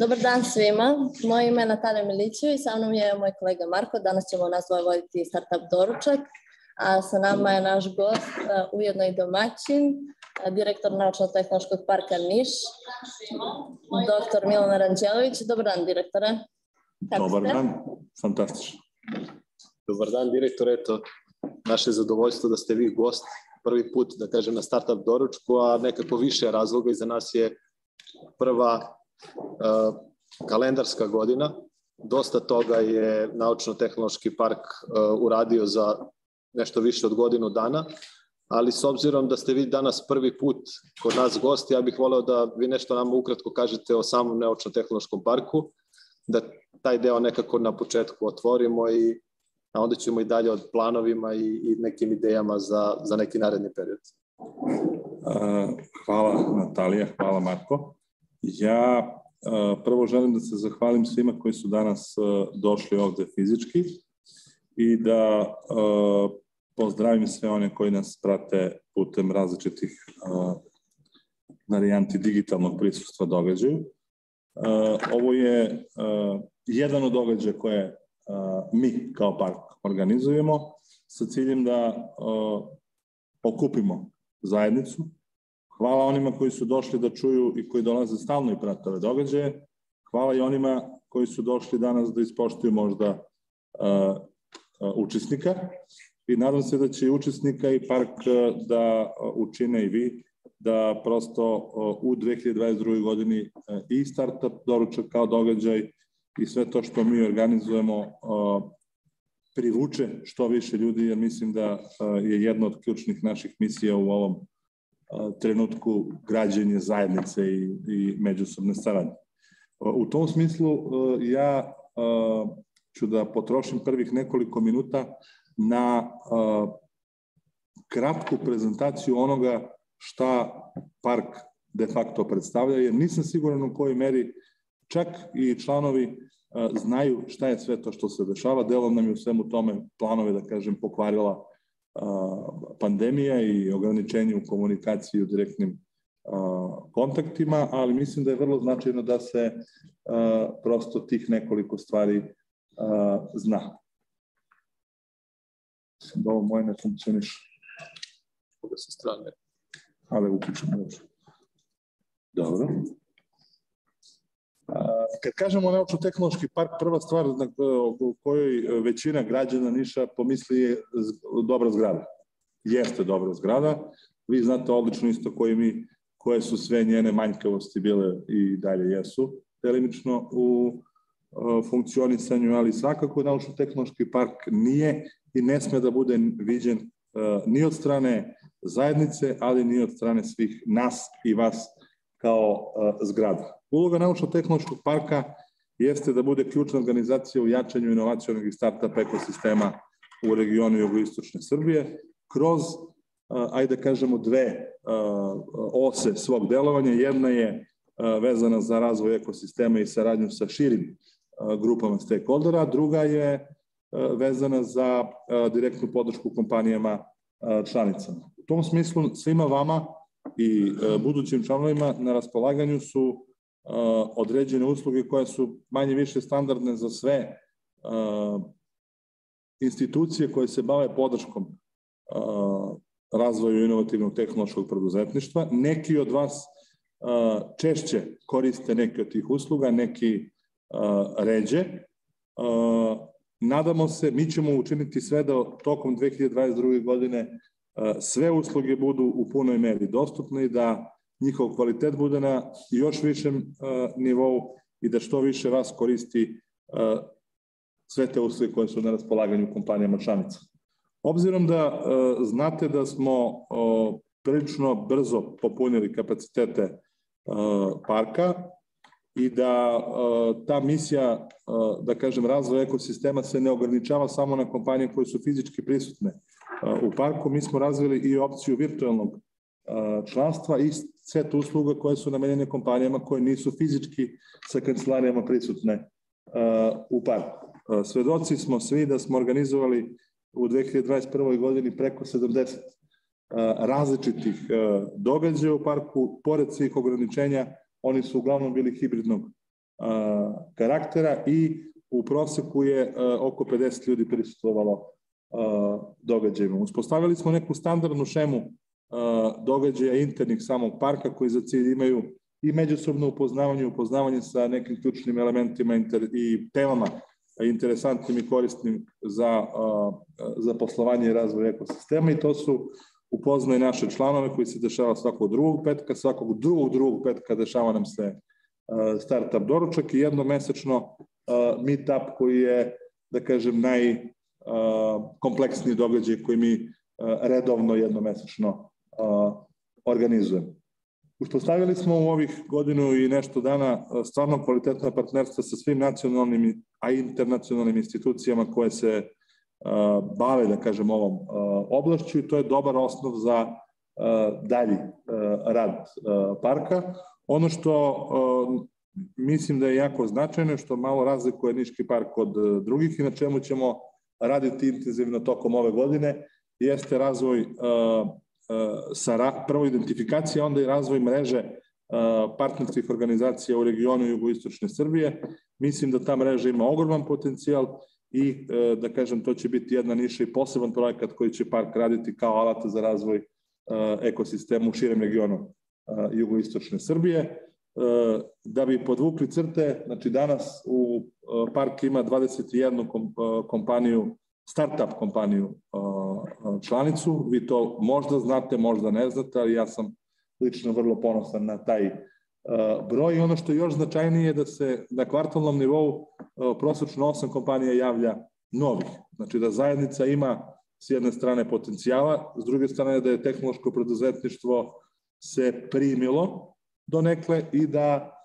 Dobar dan svima. Moje ime je Natalija Milićević, sa mnom je moj kolega Marko. Danas ćemo nas dvoje voditi startup doručak, a sa nama je naš gost, ujedno i domaćin, direktor Naučno-tehnološkog parka Niš, doktor Milan Ranđelović. Dobar dan, direktore. Kako Dobar ste? dan, fantastično. Dobar dan, direktor. Eto, naše zadovoljstvo da ste vi gost prvi put, da kažem, na startup doručku, a nekako više razloga i za nas je prva kalendarska godina. Dosta toga je Naučno-tehnološki park uh, uradio za nešto više od godinu dana, ali s obzirom da ste vi danas prvi put kod nas gosti, ja bih voleo da vi nešto nam ukratko kažete o samom Naučno-tehnološkom parku, da taj deo nekako na početku otvorimo i a onda ćemo i dalje od planovima i, i nekim idejama za, za neki naredni period. Hvala Natalija, hvala Marko. Ja prvo želim da se zahvalim svima koji su danas došli ovde fizički i da pozdravim sve one koji nas prate putem različitih varijanti digitalnog prisustva događaju. Ovo je jedan od događaja koje mi kao park organizujemo sa ciljem da okupimo zajednicu. Hvala onima koji su došli da čuju i koji dolaze stalno i prate ove događaje. Hvala i onima koji su došli danas da ispoštuju možda uh, učesnika i nadam se da će i učesnika i park da učine i vi da prosto u 2022. godini i startup doručak kao događaj i sve to što mi organizujemo privuče što više ljudi, jer mislim da je jedna od ključnih naših misija u ovom trenutku građenje zajednice i, i međusobne saradnje. U tom smislu ja ću da potrošim prvih nekoliko minuta na kratku prezentaciju onoga šta park de facto predstavlja, jer nisam siguran u kojoj meri čak i članovi znaju šta je sve to što se dešava. Delom nam je u svemu tome planove, da kažem, pokvarila pandemija i ograničenje u komunikaciji u direktnim kontaktima, ali mislim da je vrlo značajno da se prosto tih nekoliko stvari zna. Da ovo moje ne funkcioniše. Koga sa strane? Ali uključimo. Dobro. Kad kažemo naučno-tehnološki park, prva stvar na kojoj većina građana Niša pomisli je dobra zgrada. Jeste dobra zgrada. Vi znate odlično isto koji mi, koje su sve njene manjkavosti bile i dalje jesu delimično u funkcionisanju, ali svakako naučno-tehnološki park nije i ne sme da bude viđen ni od strane zajednice, ali ni od strane svih nas i vas kao zgrada. Uloga Naučno-tehnološkog parka jeste da bude ključna organizacija u jačanju inovacijonog i startup ekosistema u regionu jugoistočne Srbije kroz, ajde da kažemo, dve ose svog delovanja. Jedna je vezana za razvoj ekosistema i saradnju sa širim grupama stakeholdera, druga je vezana za direktnu podršku kompanijama članicama. U tom smislu svima vama i budućim članovima na raspolaganju su određene usluge koje su manje više standardne za sve institucije koje se bave podrškom razvoju inovativnog tehnološkog preduzetništva. Neki od vas češće koriste neke od tih usluga, neki ređe. Nadamo se, mi ćemo učiniti sve da tokom 2022. godine sve usluge budu u punoj meri dostupne i da njihov kvalitet bude na još višem uh, nivou i da što više vas koristi uh, sve te usluge koje su na raspolaganju kompanijama članica. Obzirom da uh, znate da smo prilično brzo popunili kapacitete parka i da ta misija, da kažem, razvoja ekosistema se ne ograničava samo na kompanije koje su fizički prisutne u parku. Mi smo razvili i opciju virtualnog članstva i set usluga koje su namenjene kompanijama koje nisu fizički sa kancelarijama prisutne u parku. Svedoci smo svi da smo organizovali u 2021. godini preko 70 različitih događaja u parku, pored svih ograničenja, oni su uglavnom bili hibridnog karaktera i u proseku je oko 50 ljudi prisustvovalo događajima. Uspostavili smo neku standardnu šemu događaja internih samog parka koji za cilj imaju i međusobno upoznavanje, upoznavanje sa nekim ključnim elementima i temama interesantnim i korisnim za, za poslovanje i razvoj ekosistema i to su upoznaj naše članove koji se dešava svakog drugog petka, svakog drugog drugog petka dešava nam se startup doručak i jednomesečno meetup koji je, da kažem, najkompleksniji događaj koji mi redovno jednomesečno organizujemo. Uspostavili smo u ovih godinu i nešto dana stvarno kvalitetna partnerstva sa svim nacionalnim, a internacionalnim institucijama koje se bave, da kažem, ovom oblašću i to je dobar osnov za dalji rad parka. Ono što mislim da je jako značajno, što malo razlikuje Niški park od drugih i na čemu ćemo raditi intenzivno tokom ove godine, jeste razvoj sa prvo identifikacija, onda i razvoj mreže partnerskih organizacija u regionu jugoistočne Srbije. Mislim da ta mreža ima ogroman potencijal i da kažem to će biti jedna niša i poseban projekat koji će park raditi kao alata za razvoj ekosistema u širem regionu jugoistočne Srbije. Da bi podvukli crte, znači danas u park ima 21 kompaniju startup kompaniju članicu. Vi to možda znate, možda ne znate, ali ja sam lično vrlo ponosan na taj broj. I ono što je još značajnije je da se na kvartalnom nivou prosečno osam kompanija javlja novih. Znači da zajednica ima s jedne strane potencijala, s druge strane da je tehnološko preduzetništvo se primilo donekle i da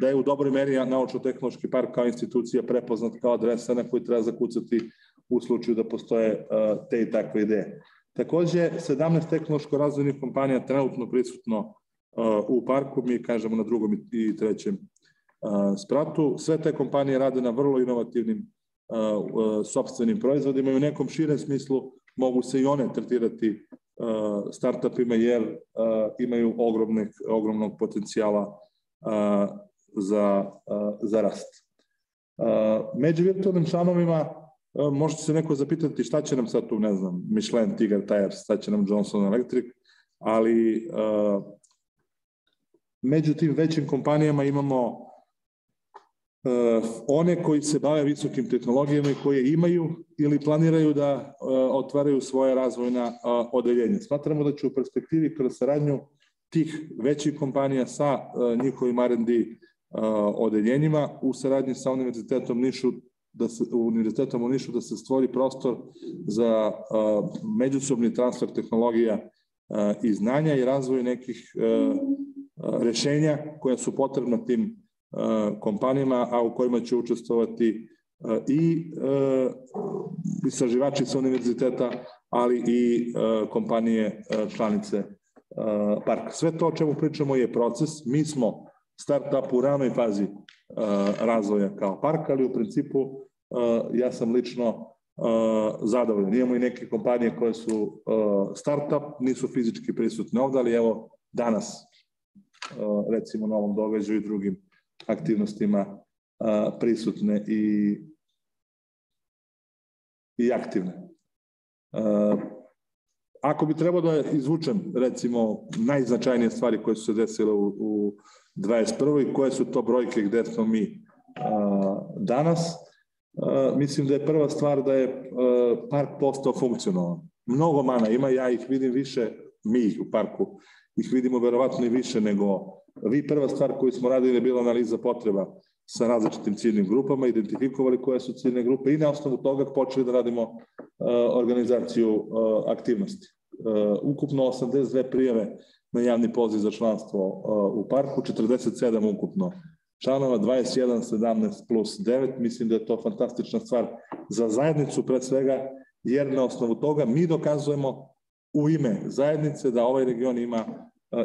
da je u dobroj meri naučno-tehnološki park kao institucija prepoznat kao adresa na koju treba zakucati u slučaju da postoje te i takve ideje. Takođe, 17 tehnološko-razvojnih kompanija trenutno prisutno u parku, mi kažemo na drugom i trećem spratu. Sve te kompanije rade na vrlo inovativnim sobstvenim proizvodima i u nekom širem smislu mogu se i one tretirati startupima jer imaju ogromne, ogromnog potencijala za, za rast. Među virtualnim članovima možete se neko zapitati šta će nam sad tu, ne znam, Michelin, Tiger Tires, šta će nam Johnson Electric, ali među tim većim kompanijama imamo one koji se bave visokim tehnologijama i koje imaju ili planiraju da otvaraju svoje razvojna odeljenja. Smatramo da će u perspektivi kroz saradnju tih većih kompanija sa njihovim R&D odeljenjima u saradnji sa Univerzitetom Nišu da se, Univerzitetom u Nišu da se stvori prostor za međusobni transfer tehnologija i znanja i razvoj nekih rešenja koja su potrebna tim kompanijama, a u kojima će učestvovati i istraživači sa univerziteta, ali i kompanije članice parka. Sve to o čemu pričamo je proces. Mi smo startup u ranoj fazi razvoja kao park, ali u principu ja sam lično zadovoljan. Imamo i neke kompanije koje su startup, nisu fizički prisutne ovde, ali evo danas recimo na ovom događaju i drugim aktivnostima prisutne i i aktivne. Ako bi trebao da izvučem recimo najznačajnije stvari koje su se desile u, u 21. i koje su to brojke gde smo mi danas, mislim da je prva stvar da je park postao funkcionalan. Mnogo mana ima, ja ih vidim više, mi u parku ih vidimo verovatno i više nego vi. Prva stvar koju smo radili je bila analiza potreba sa različitim ciljnim grupama, identifikovali koje su ciljne grupe i na osnovu toga počeli da radimo organizaciju aktivnosti. Ukupno 82 prijave na javni poziv za članstvo u parku, 47 ukupno članova, 21, 17 plus 9. Mislim da je to fantastična stvar za zajednicu pre svega, jer na osnovu toga mi dokazujemo u ime zajednice da ovaj region ima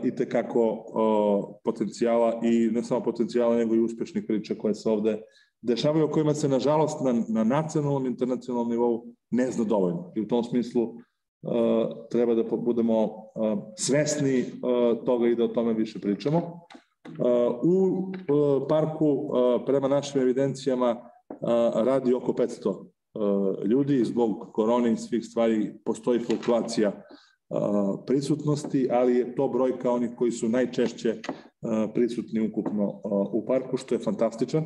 i tekako potencijala i ne samo potencijala, nego i uspešnih priča koje se ovde dešavaju, o kojima se, nažalost, na, na nacionalnom i internacionalnom nivou ne zna dovoljno. I u tom smislu treba da budemo svesni toga i da o tome više pričamo. U parku, prema našim evidencijama, radi oko 500 ljudi. Zbog korone i svih stvari postoji fluktuacija prisutnosti, ali je to brojka onih koji su najčešće prisutni ukupno u parku, što je fantastičan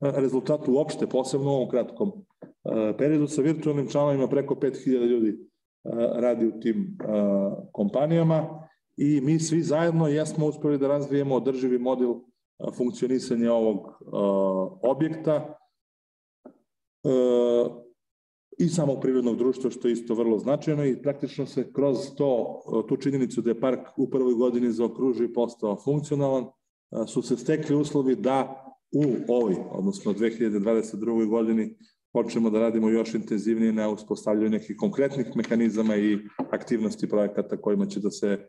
rezultat uopšte, posebno u ovom kratkom periodu sa virtualnim članovima preko 5000 ljudi radi u tim kompanijama i mi svi zajedno jesmo uspeli da razvijemo održivi model funkcionisanja ovog objekta i samog privrednog društva, što je isto vrlo značajno i praktično se kroz to, tu činjenicu da je park u prvoj godini zaokružio i postao funkcionalan, su se stekli uslovi da u ovoj, odnosno 2022. godini, počnemo da radimo još intenzivnije na uspostavljanju nekih konkretnih mehanizama i aktivnosti projekata kojima će da se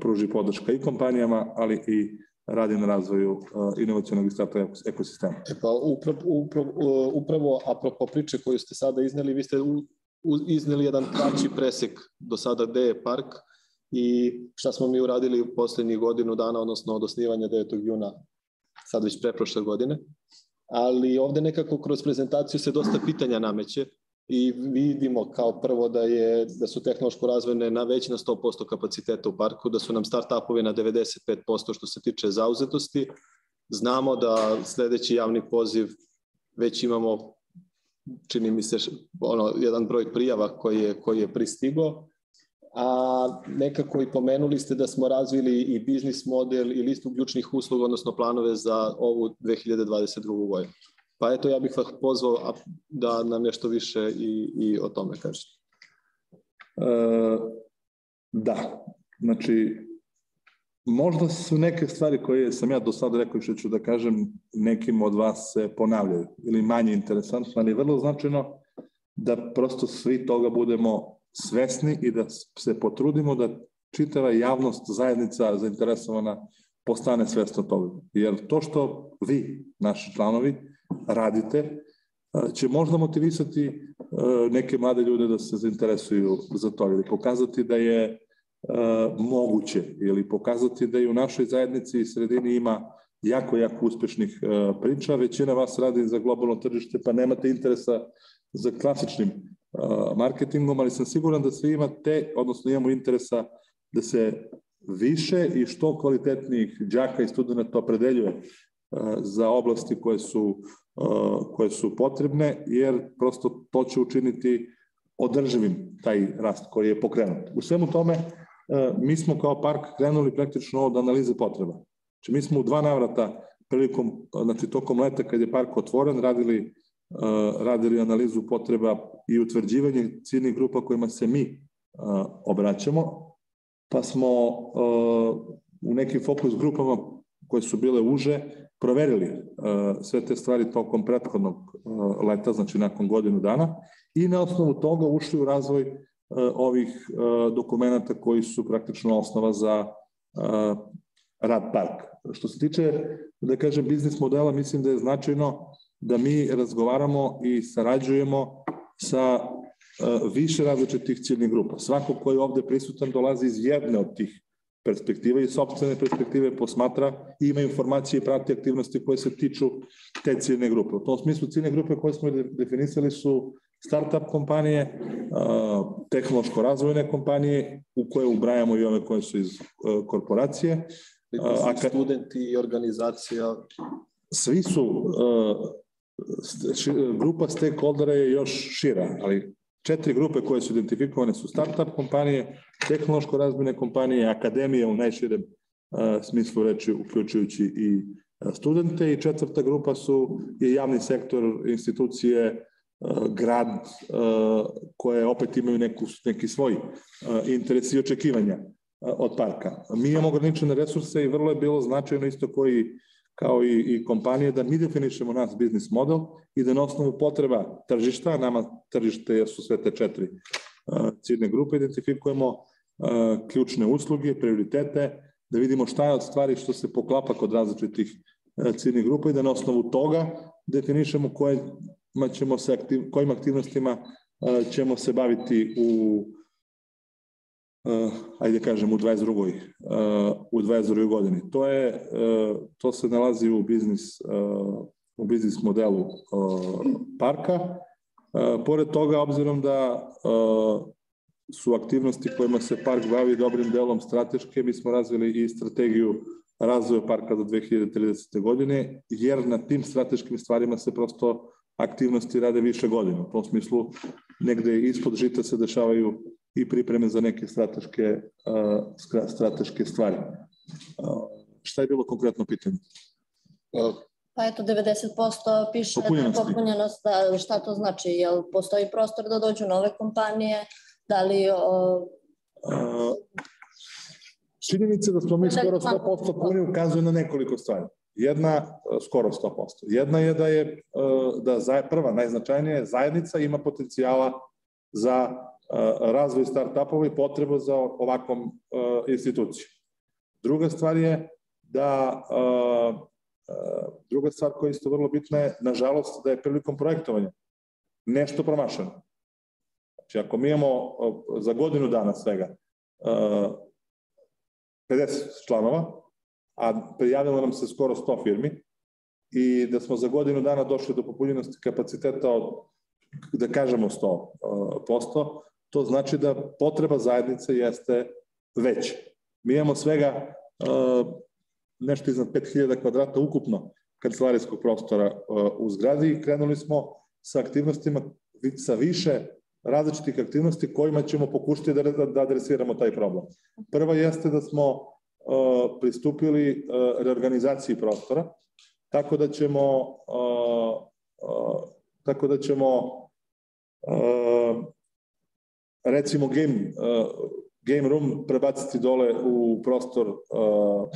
pruži podrška i kompanijama, ali i radi na razvoju inovacijonog i startup ekosistema. E pa upravo, upravo, upravo apropo priče koju ste sada izneli, vi ste izneli jedan kraći presek do sada gde je park i šta smo mi uradili u poslednjih godinu dana, odnosno od osnivanja 9. juna sad već preprošle godine, ali ovde nekako kroz prezentaciju se dosta pitanja nameće i vidimo kao prvo da je da su tehnološko razvojne na već na 100% kapaciteta u parku, da su nam start-upovi na 95% što se tiče zauzetosti. Znamo da sledeći javni poziv već imamo čini mi se ono jedan broj prijava koji je koji je pristigo a nekako i pomenuli ste da smo razvili i biznis model i listu ključnih usluga, odnosno planove za ovu 2022. godinu. Pa eto, ja bih vas pozvao da nam nešto više i, i o tome kažete. E, da, znači, možda su neke stvari koje sam ja do sada rekao i što ću da kažem, nekim od vas se ponavljaju ili manje interesantno, ali vrlo značajno da prosto svi toga budemo svesni i da se potrudimo da čitava javnost, zajednica zainteresovana postane svesna toga. Jer to što vi, naši članovi, radite, će možda motivisati neke mlade ljude da se zainteresuju za to ili pokazati da je moguće ili pokazati da i u našoj zajednici i sredini ima jako, jako uspešnih priča. Većina vas radi za globalno tržište pa nemate interesa za klasičnim marketingom, ali sam siguran da svi imate, odnosno imamo interesa da se više i što kvalitetnijih đaka i studenta opredeljuje za oblasti koje su, koje su potrebne, jer prosto to će učiniti održivim taj rast koji je pokrenut. U svemu tome, mi smo kao park krenuli praktično od analize potreba. Znači, mi smo u dva navrata prilikom, znači tokom leta kad je park otvoren, radili radili analizu potreba i utvrđivanje ciljnih grupa kojima se mi obraćamo, pa smo u nekim fokus grupama koje su bile uže, proverili sve te stvari tokom prethodnog leta, znači nakon godinu dana, i na osnovu toga ušli u razvoj ovih dokumenta koji su praktično osnova za rad park. Što se tiče, da kažem, biznis modela, mislim da je značajno da mi razgovaramo i sarađujemo sa više različitih ciljnih grupa. Svako ko je ovde prisutan dolazi iz jedne od tih perspektiva i sobstvene perspektive posmatra i ima informacije i prati aktivnosti koje se tiču te ciljne grupe. U tom smislu ciljne grupe koje smo definisali su startup kompanije, tehnološko razvojne kompanije u koje ubrajamo i ove koje su iz korporacije. Studenti i organizacija. Svi su grupa stakeholdera je još šira, ali četiri grupe koje su identifikovane su startup kompanije, tehnološko razbine kompanije, akademije u najširem smislu reči, uključujući i studente i četvrta grupa su je javni sektor, institucije, grad koje opet imaju neku, neki svoj interes i očekivanja od parka. Mi imamo ograničene resurse i vrlo je bilo značajno isto koji kao i, i kompanije, da mi definišemo naš biznis model i da na osnovu potreba tržišta, nama tržište su sve te četiri uh, ciljne grupe, identifikujemo uh, ključne usluge, prioritete, da vidimo šta je od stvari što se poklapa kod različitih uh, ciljnih grupa i da na osnovu toga definišemo koje ćemo se aktiv, kojim aktivnostima ćemo se baviti u uh, ajde kažem, u 22. Uh, u 22. godini. To, je, uh, to se nalazi u biznis, uh, u biznis modelu uh, parka. Uh, pored toga, obzirom da uh, su aktivnosti kojima se park bavi dobrim delom strateške, mi smo razvili i strategiju razvoja parka do 2030. godine, jer na tim strateškim stvarima se prosto aktivnosti rade više godina. U tom smislu, negde ispod žita se dešavaju i pripreme za neke strateške, uh, strateške stvari. Uh, šta je bilo konkretno pitanje? Pa eto, 90% piše popunjenost. popunjenost, da, šta to znači? Jel postoji prostor da dođu nove kompanije? Da li... O... Uh, činjenica da smo mi skoro 100% puni ukazuje na nekoliko stvari. Jedna, skoro 100%. Jedna je da je da prva, najznačajnija je zajednica ima potencijala za razvoj start-upova i potrebu za ovakvom institucijom. Druga stvar je da druga stvar koja je isto vrlo bitna je, nažalost, da je prilikom projektovanja nešto promašeno. Znači, ako mi imamo za godinu dana svega 50 članova, a prijavilo nam se skoro 100 firmi, i da smo za godinu dana došli do popunjenosti kapaciteta od, da kažemo 100%, to znači da potreba zajednice jeste veća. Mi imamo svega nešto iznad 5000 kvadrata ukupno kancelarijskog prostora u zgradi i krenuli smo sa aktivnostima sa više različitih aktivnosti kojima ćemo pokušati da, da, da adresiramo taj problem. Prva jeste da smo uh, pristupili reorganizaciji prostora, tako da ćemo tako da ćemo recimo game, uh, game room prebaciti dole u prostor uh,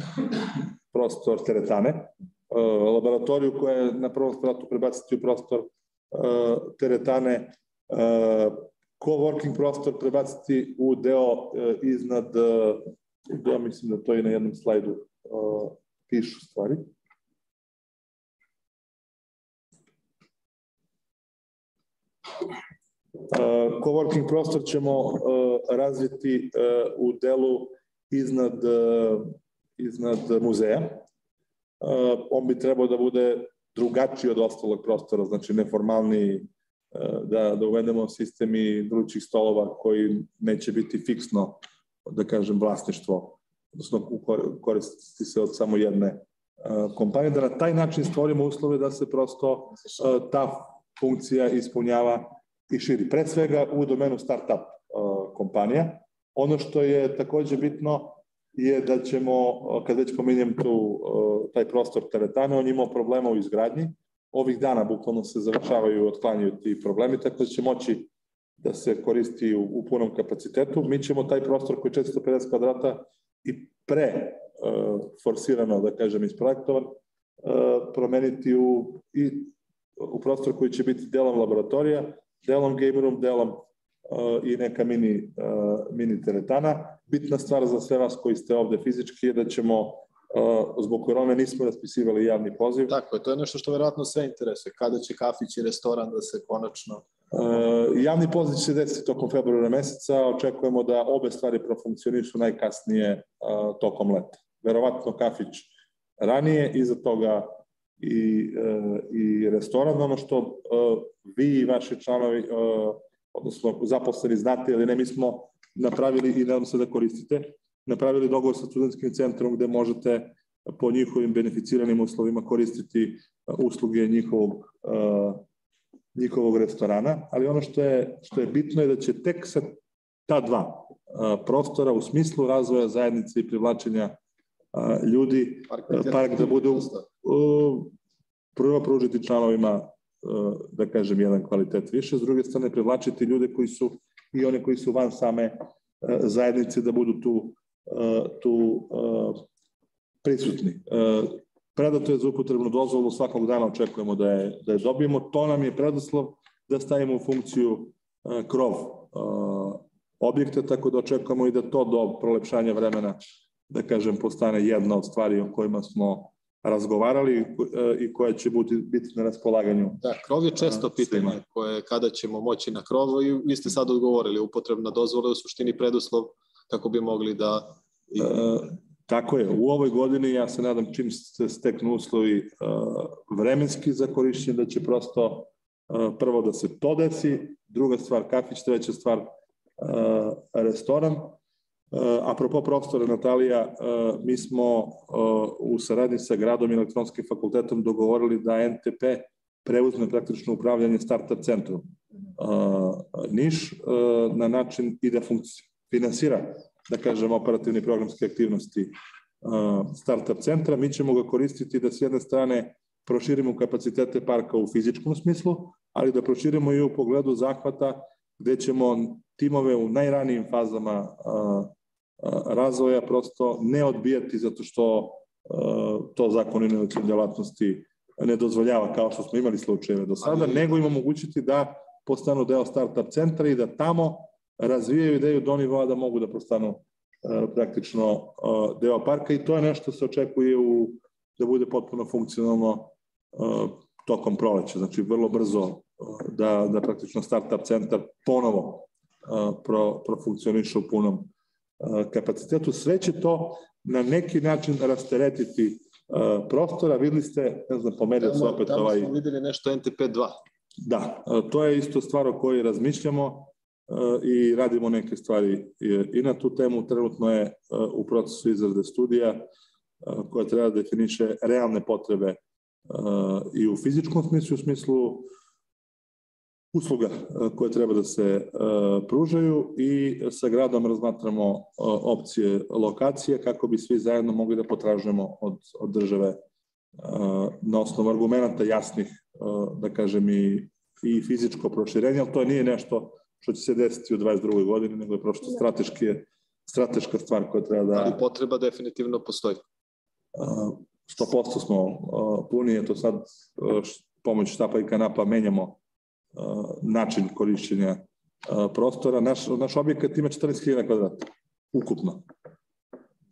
prostor teretane, uh, laboratoriju koja je na prvom spratu prebaciti u prostor uh, teretane coworking prostor prebaciti u deo iznad, ja mislim da to je na jednom slajdu pišu stvari. Coworking prostor ćemo razviti u delu iznad, iznad muzeja. On bi trebao da bude drugačiji od ostalog prostora, znači neformalni da, da uvedemo sistemi vrućih stolova koji neće biti fiksno, da kažem, vlasništvo, odnosno koristiti se od samo jedne kompanije, da na taj način stvorimo uslove da se prosto ta funkcija ispunjava i širi. Pre svega u domenu start-up kompanija. Ono što je takođe bitno je da ćemo, kad već pominjem tu, taj prostor teretana, on imao problema u izgradnji, ovih dana bukvalno se završavaju i otklanjaju ti problemi, tako da će moći da se koristi u, u punom kapacitetu. Mi ćemo taj prostor koji je 450 kvadrata i pre uh, forsirano, da kažem, isprojektovan, uh, promeniti u, i, u prostor koji će biti delom laboratorija, delom game room, delom uh, i neka mini, uh, mini teretana. Bitna stvar za sve vas koji ste ovde fizički je da ćemo zbog korone nismo raspisivali javni poziv. Tako je, to je nešto što verovatno sve interesuje. Kada će kafić i restoran da se konačno... javni poziv će se desiti tokom februara meseca. Očekujemo da obe stvari profunkcionišu najkasnije tokom leta. Verovatno kafić ranije, iza toga i, i restoran. Ono što vi i vaši članovi, odnosno zaposleni znate ili ne, mi smo napravili i nadam se da koristite napravili dogovor sa studentskim centrom gde možete po njihovim beneficiranim uslovima koristiti usluge njihovog, njihovog restorana, ali ono što je, što je bitno je da će tek sa ta dva prostora u smislu razvoja zajednice i privlačenja uh, ljudi park, park da bude prvo pružiti članovima da kažem jedan kvalitet više, s druge strane privlačiti ljude koji su i one koji su van same zajednice da budu tu tu prisutni. Predato je za upotrebnu dozvolu, svakog dana očekujemo da je, da je dobijemo. To nam je predoslov da stavimo u funkciju krov objekta, tako da očekujemo i da to do prolepšanja vremena, da kažem, postane jedna od stvari o kojima smo razgovarali i koja će biti, biti na raspolaganju. Da, krov je često pitanje koje kada ćemo moći na krovu i vi ste sad odgovorili, upotrebna dozvola je u suštini preduslov kako bi mogli da... E, tako je, u ovoj godini ja se nadam čim se steknu uslovi e, vremenski za korišćenje da će prosto e, prvo da se to desi, druga stvar kafić, treća stvar e, restoran. E, apropo profesora Natalija, e, mi smo e, u saradnji sa gradom i elektronskim fakultetom dogovorili da NTP preuzme praktično upravljanje startup centrom Niš na način i da finansira, da kažem, operativne programske aktivnosti startup centra. Mi ćemo ga koristiti da s jedne strane proširimo kapacitete parka u fizičkom smislu, ali da proširimo i u pogledu zahvata gde ćemo timove u najranijim fazama razvoja prosto ne odbijati zato što to zakon inovacijne delatnosti ne dozvoljava kao što smo imali slučajeve do sada, nego im omogućiti da postanu deo startup centra i da tamo razvijaju ideju do nivoa da mogu da postanu praktično deo parka i to je nešto se očekuje u, da bude potpuno funkcionalno tokom proleća, znači vrlo brzo da, da praktično startup centar ponovo pro, profunkcioniše u punom kapacitetu. Sve će to na neki način rasteretiti prostora. Videli ste, ne znam, pomerio se opet tamo ovaj... Tamo smo videli nešto NTP2. Da, to je isto stvar o kojoj razmišljamo i radimo neke stvari i na tu temu. Trenutno je u procesu izrade studija koja treba da definiše realne potrebe i u fizičkom smislu, u smislu usluga e, koje treba da se e, pružaju i sa gradom razmatramo e, opcije lokacije kako bi svi zajedno mogli da potražujemo od, od države na osnovu argumenta jasnih, da kažem, i, i fizičko proširenje, ali to nije nešto što će se desiti u 22. godini, nego je prosto strateški, strateška stvar koja treba da... Ali potreba definitivno postoji. 100% smo puni, je to sad pomoć štapa i kanapa menjamo način korišćenja prostora. Naš, naš objekat ima 14.000 kvadrata, ukupno.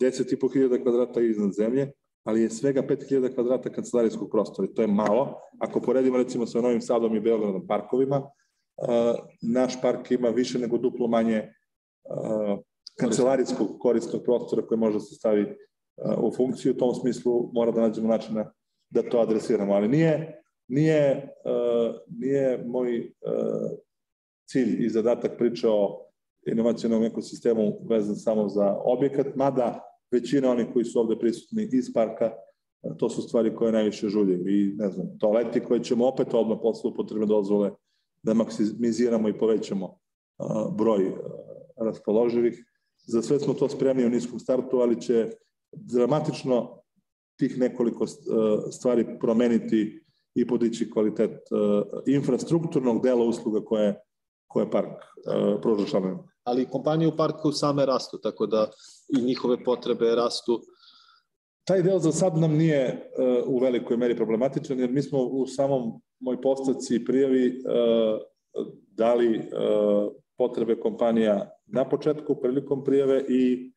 10.500 kvadrata iznad zemlje, ali je svega 5.000 kvadrata kancelarijskog prostora. To je malo. Ako poredimo recimo sa Novim Sadom i Beogradom parkovima, naš park ima više nego duplo manje kancelarijskog korisnog prostora koje može da se stavi u funkciju. U tom smislu mora da nađemo načina da to adresiramo. Ali nije Nije, uh, nije moj uh, cilj i zadatak priča o inovacijonom ekosistemu vezan samo za objekat, mada većina onih koji su ovde prisutni iz parka, to su stvari koje najviše žulje. I, ne znam, toaleti koje ćemo opet odmah posle upotrebne dozvole da maksimiziramo i povećamo broj raspoloživih. Za sve smo to spremni u niskom startu, ali će dramatično tih nekoliko stvari promeniti i podići kvalitet uh, infrastrukturnog dela usluga koje, koje park uh, pruža članovima. Ali kompanije u parku same rastu, tako da i njihove potrebe rastu. Taj deo za sad nam nije uh, u velikoj meri problematičan, jer mi smo u samom moj postavci prijavi uh, dali uh, potrebe kompanija na početku prilikom prijave i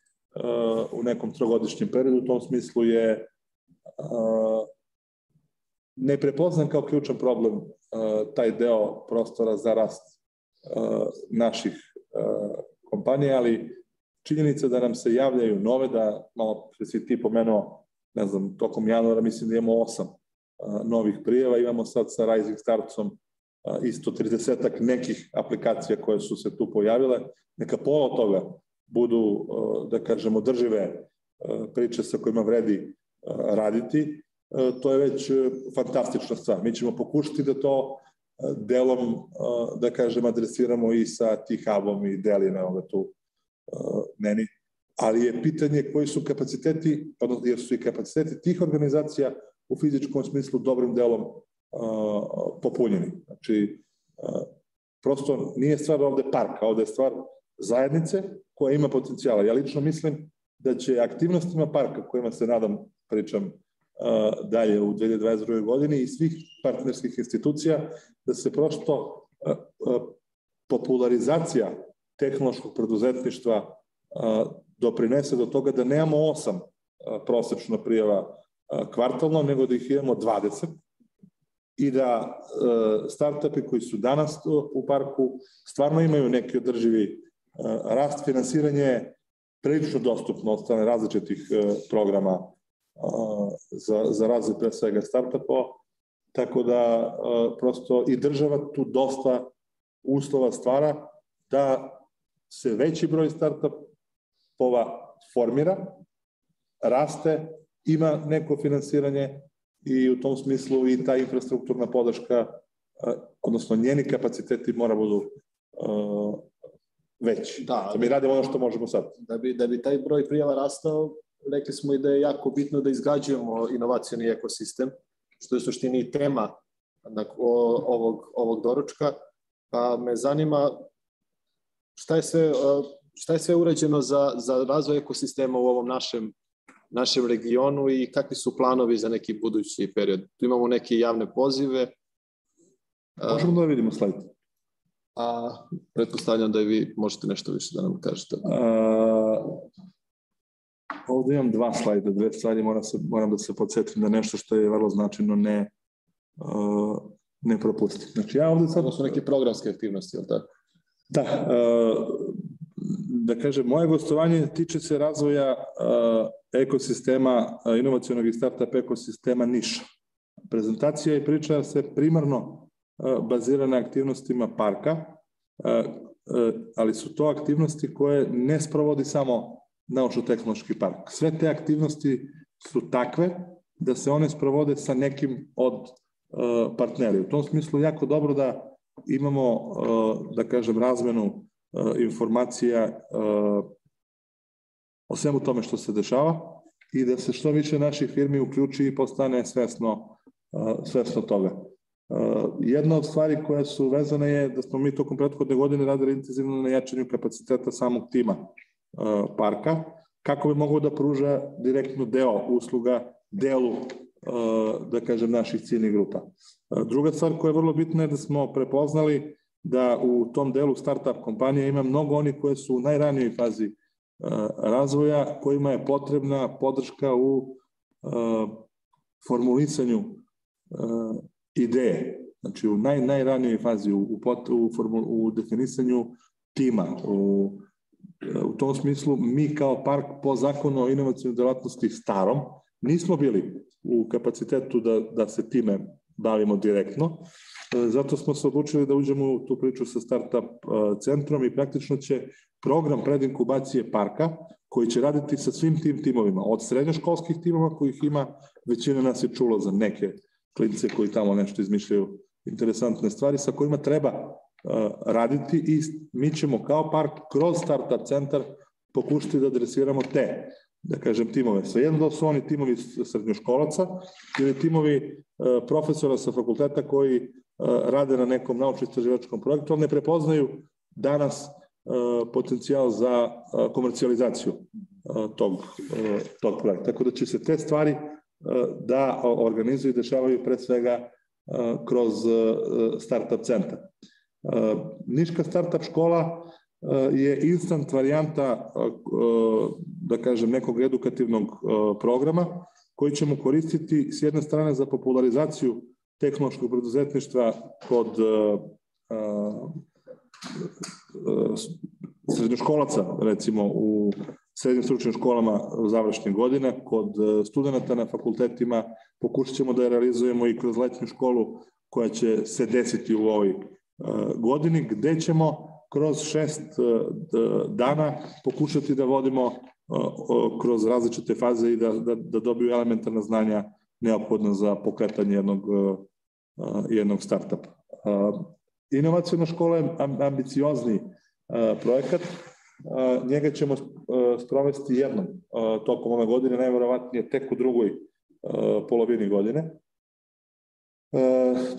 u nekom trogodišnjem periodu. U tom smislu je ne prepoznam kao ključan problem uh, taj deo prostora za rast uh, naših uh, kompanija, ali činjenica da nam se javljaju nove, da malo pre si ti pomenuo, ne znam, tokom januara mislim da imamo osam novih prijeva, imamo sad sa Rising Startsom isto 30 nekih aplikacija koje su se tu pojavile, neka pola toga budu, da kažemo, držive priče sa kojima vredi raditi, to je već e, fantastična stvar. Mi ćemo pokušati da to e, delom, da kažem, adresiramo i sa T-Hubom i Delina, ove tu meni, ali je pitanje koji su kapaciteti, odnosno jer su i kapaciteti tih organizacija u fizičkom smislu dobrim delom popunjeni. Znači, prosto nije stvar ovde parka, ovde je stvar zajednice koja ima potencijala. Ja lično mislim da će aktivnostima parka, kojima se nadam, pričam, dalje u 2022. godini i svih partnerskih institucija da se prosto popularizacija tehnološkog preduzetništva doprinese do toga da nemamo osam prosečno prijava kvartalno, nego da ih imamo 20 i da startupi koji su danas u parku stvarno imaju neki održivi rast finansiranje prilično dostupno od strane različitih programa za, za razvoj pre svega startupova, tako da prosto i država tu dosta uslova stvara da se veći broj startupova formira, raste, ima neko finansiranje i u tom smislu i ta infrastrukturna podrška, odnosno njeni kapaciteti mora budu veći. Da, da mi radimo ono što možemo sad. Da bi, da bi taj broj prijava rastao, rekli smo i da je jako bitno da izgrađujemo inovacijani ekosistem, što je suštini tema ovog, ovog doručka, pa me zanima šta je sve, šta je sve urađeno za, za razvoj ekosistema u ovom našem našem regionu i kakvi su planovi za neki budući period. Tu imamo neke javne pozive. Možemo da vidimo slajd. A pretpostavljam da i vi možete nešto više da nam kažete. A, ovde imam dva slajda, dve stvari, moram, se, moram da se podsjetim da nešto što je vrlo značajno ne, uh, ne propustim. Znači ja ovde sad... To su neke programske aktivnosti, ili tako? Da, uh, da kažem, moje gostovanje tiče se razvoja uh, ekosistema, uh, inovacijonog i startup ekosistema Niša. Prezentacija i priča se primarno uh, bazira na aktivnostima parka, ali su to aktivnosti koje ne sprovodi samo naučno-tehnološki park. Sve te aktivnosti su takve da se one sprovode sa nekim od partneri. U tom smislu jako dobro da imamo, da kažem, razmenu E, informacija e, o svemu tome što se dešava i da se što više naših firmi uključi i postane svesno, svesno toga. Jedna od stvari koje su vezane je da smo mi tokom prethodne godine radili intenzivno na jačanju kapaciteta samog tima parka, kako bi mogao da pruža direktno deo usluga delu da kažem naših ciljnih grupa. Druga stvar koja je vrlo bitna je da smo prepoznali da u tom delu startup kompanija ima mnogo onih koje su u najranijoj fazi razvoja, kojima je potrebna podrška u formulisanju ideje. Znači u naj, najranijoj fazi, u, u, u, formul, u definisanju tima, u, u tom smislu mi kao park po zakonu o inovacijnoj delatnosti starom nismo bili u kapacitetu da, da se time bavimo direktno. Zato smo se odlučili da uđemo u tu priču sa startup centrom i praktično će program predinkubacije parka koji će raditi sa svim tim timovima, od srednjoškolskih timova kojih ima, većina nas je čulo za neke klince koji tamo nešto izmišljaju interesantne stvari sa kojima treba raditi i mi ćemo kao park kroz startup centar pokušati da adresiramo te da kažem, timove. Svejedno da su oni timovi srednjoškolaca ili timovi uh, profesora sa fakulteta koji uh, rade na nekom naučno-istraživačkom projektu, ali ne prepoznaju danas uh, potencijal za komercijalizaciju tog, tog projekta. Tako da će se te stvari da organizuju i dešavaju pre svega kroz startup centar. Niška startup škola je instant varijanta, da kažem, nekog edukativnog programa koji ćemo koristiti s jedne strane za popularizaciju tehnološkog preduzetništva kod srednjoškolaca, recimo u srednjim stručnim školama u završnje godine, kod studenta na fakultetima. Pokušat ćemo da je realizujemo i kroz letnju školu koja će se desiti u ovoj godini, gde ćemo kroz šest e, dana pokušati da vodimo e, kroz različite faze i da, da, da dobiju elementarna znanja neophodna za pokretanje jednog, e, jednog startupa. Inovacijona škola je ambiciozni projekat, njega ćemo sprovesti jednom tokom ove godine, najverovatnije tek u drugoj polovini godine.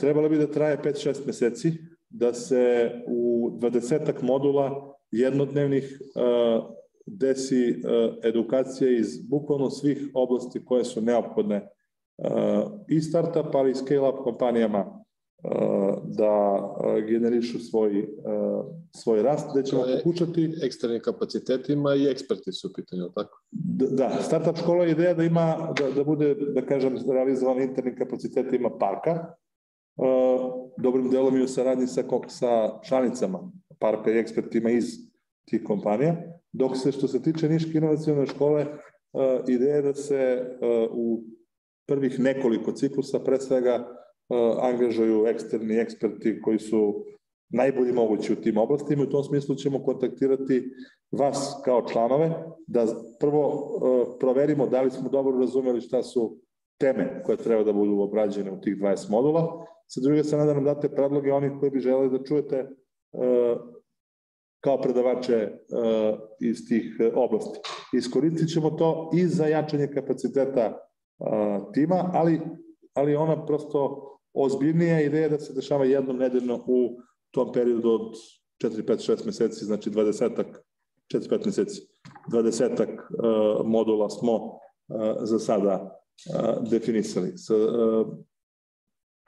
Trebalo bi da traje 5-6 meseci, da se u 20 modula jednodnevnih uh, desi uh, edukacija iz bukvalno svih oblasti koje su neophodne uh, i startup, ali i scale-up kompanijama da generišu svoj, svoj rast, gde ćemo pokušati... Eksternim kapacitetima i eksperti su u pitanju, tako? Da, startup škola je ideja da ima, da, da bude, da kažem, realizovan internim kapacitetima parka, dobrim delom i u saradnji sa, sa članicama parka i ekspertima iz tih kompanija, Dok se što se tiče Niške inovacijone škole, ideja da se u prvih nekoliko ciklusa pre svega angažuju eksterni eksperti koji su najbolji mogući u tim oblastima i u tom smislu ćemo kontaktirati vas kao članove da prvo proverimo da li smo dobro razumeli šta su teme koje treba da budu obrađene u tih 20 modula. Sa druge strane da nam date predloge onih koji bi želeli da čujete kao predavače iz tih oblasti. Iskoristit ćemo to i za jačanje kapaciteta tima, ali, ali ona prosto ozbiljnija ideja da se dešava jednom nedeljno u tom periodu od 4, 5, 6 meseci, znači 20-ak, 4-5 meseci, 20-ak uh, modula smo za sada definisali. S, uh,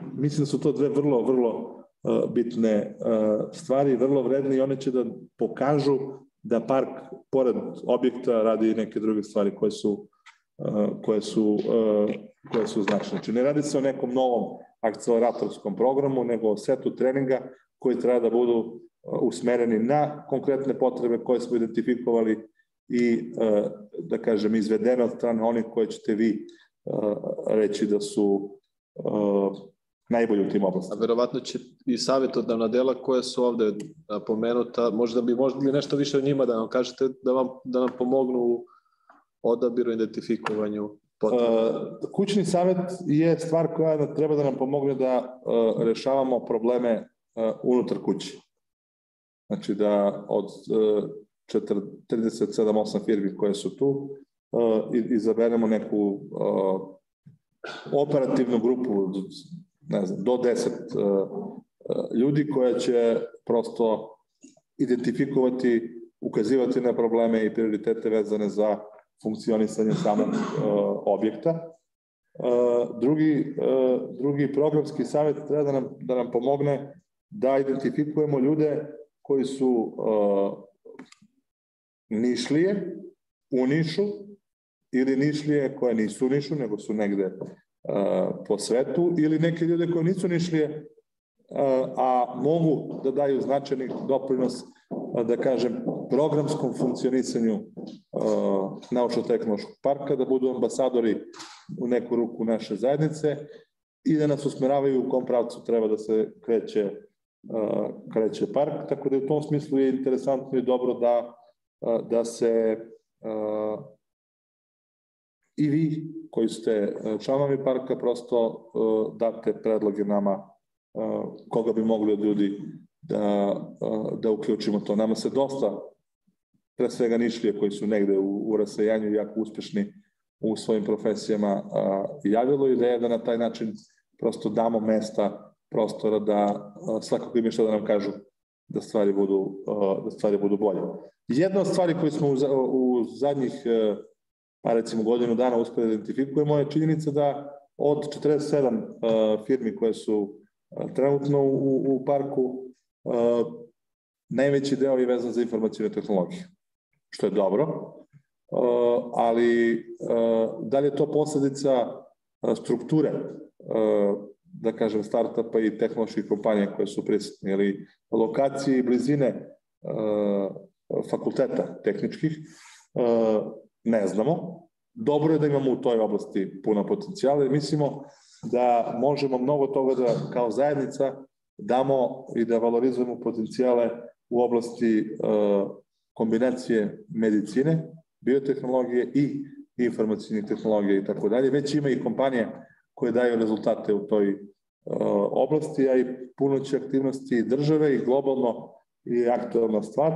mislim da su to dve vrlo, vrlo uh, bitne uh, stvari, vrlo vredne i one će da pokažu da park pored objekta radi neke druge stvari koje su koje su, koje su značne. Znači, ne radi se o nekom novom akceleratorskom programu, nego o setu treninga koji treba da budu usmereni na konkretne potrebe koje smo identifikovali i, da kažem, izvedene od strane onih koje ćete vi reći da su najbolji u tim oblastima. A verovatno će i savjetodavna dela koja su ovde pomenuta, možda bi možda nešto više o njima da nam kažete, da vam, da nam pomognu u odabiru, identifikovanju potreba. Kućni savet je stvar koja treba da nam pomogne da rešavamo probleme unutar kuće. Znači da od 37-8 firmi koje su tu izaberemo neku operativnu grupu ne znam, do 10 ljudi koja će prosto identifikovati, ukazivati na probleme i prioritete vezane za funkcionisanje samog objekta. Drugi, drugi programski savjet treba da nam, da nam pomogne da identifikujemo ljude koji su nišlije u nišu ili nišlije koje nisu u nišu, nego su negde po svetu, ili neke ljude koje nisu nišlije, a mogu da daju značajni doprinos, da kažem, programskom funkcionisanju naučno-tehnološkog parka, da budu ambasadori u neku ruku naše zajednice i da nas usmeravaju u kom pravcu treba da se kreće kreće park, tako da u tom smislu je interesantno i dobro da, da se i vi koji ste članovi parka prosto date predloge nama koga bi mogli od ljudi da, da uključimo to. Nama se dosta, pre svega nišlije koji su negde u, u rasajanju jako uspešni u svojim profesijama javilo ideja da na taj način prosto damo mesta prostora da svakako ima što da nam kažu da stvari budu, da stvari budu bolje. Jedna od stvari koje smo u, u zadnjih e, pa recimo godinu dana uspeli da identifikujemo je činjenica da od 47 e, firmi koje su e, trenutno u, u parku najveći deo je vezan za informacijne tehnologije, što je dobro, ali da li je to posledica strukture da kažem, startupa i tehnoloških kompanija koje su prisutne, ili lokacije i blizine uh, fakulteta tehničkih, uh, ne znamo. Dobro je da imamo u toj oblasti puno potencijala i mislimo da možemo mnogo toga da kao zajednica damo i da valorizujemo potencijale u oblasti uh, kombinacije medicine, biotehnologije i informacijnih tehnologija i tako dalje. Već ima i kompanije koje daju rezultate u toj uh, oblasti, a i puno će aktivnosti države i globalno i aktualna stvar,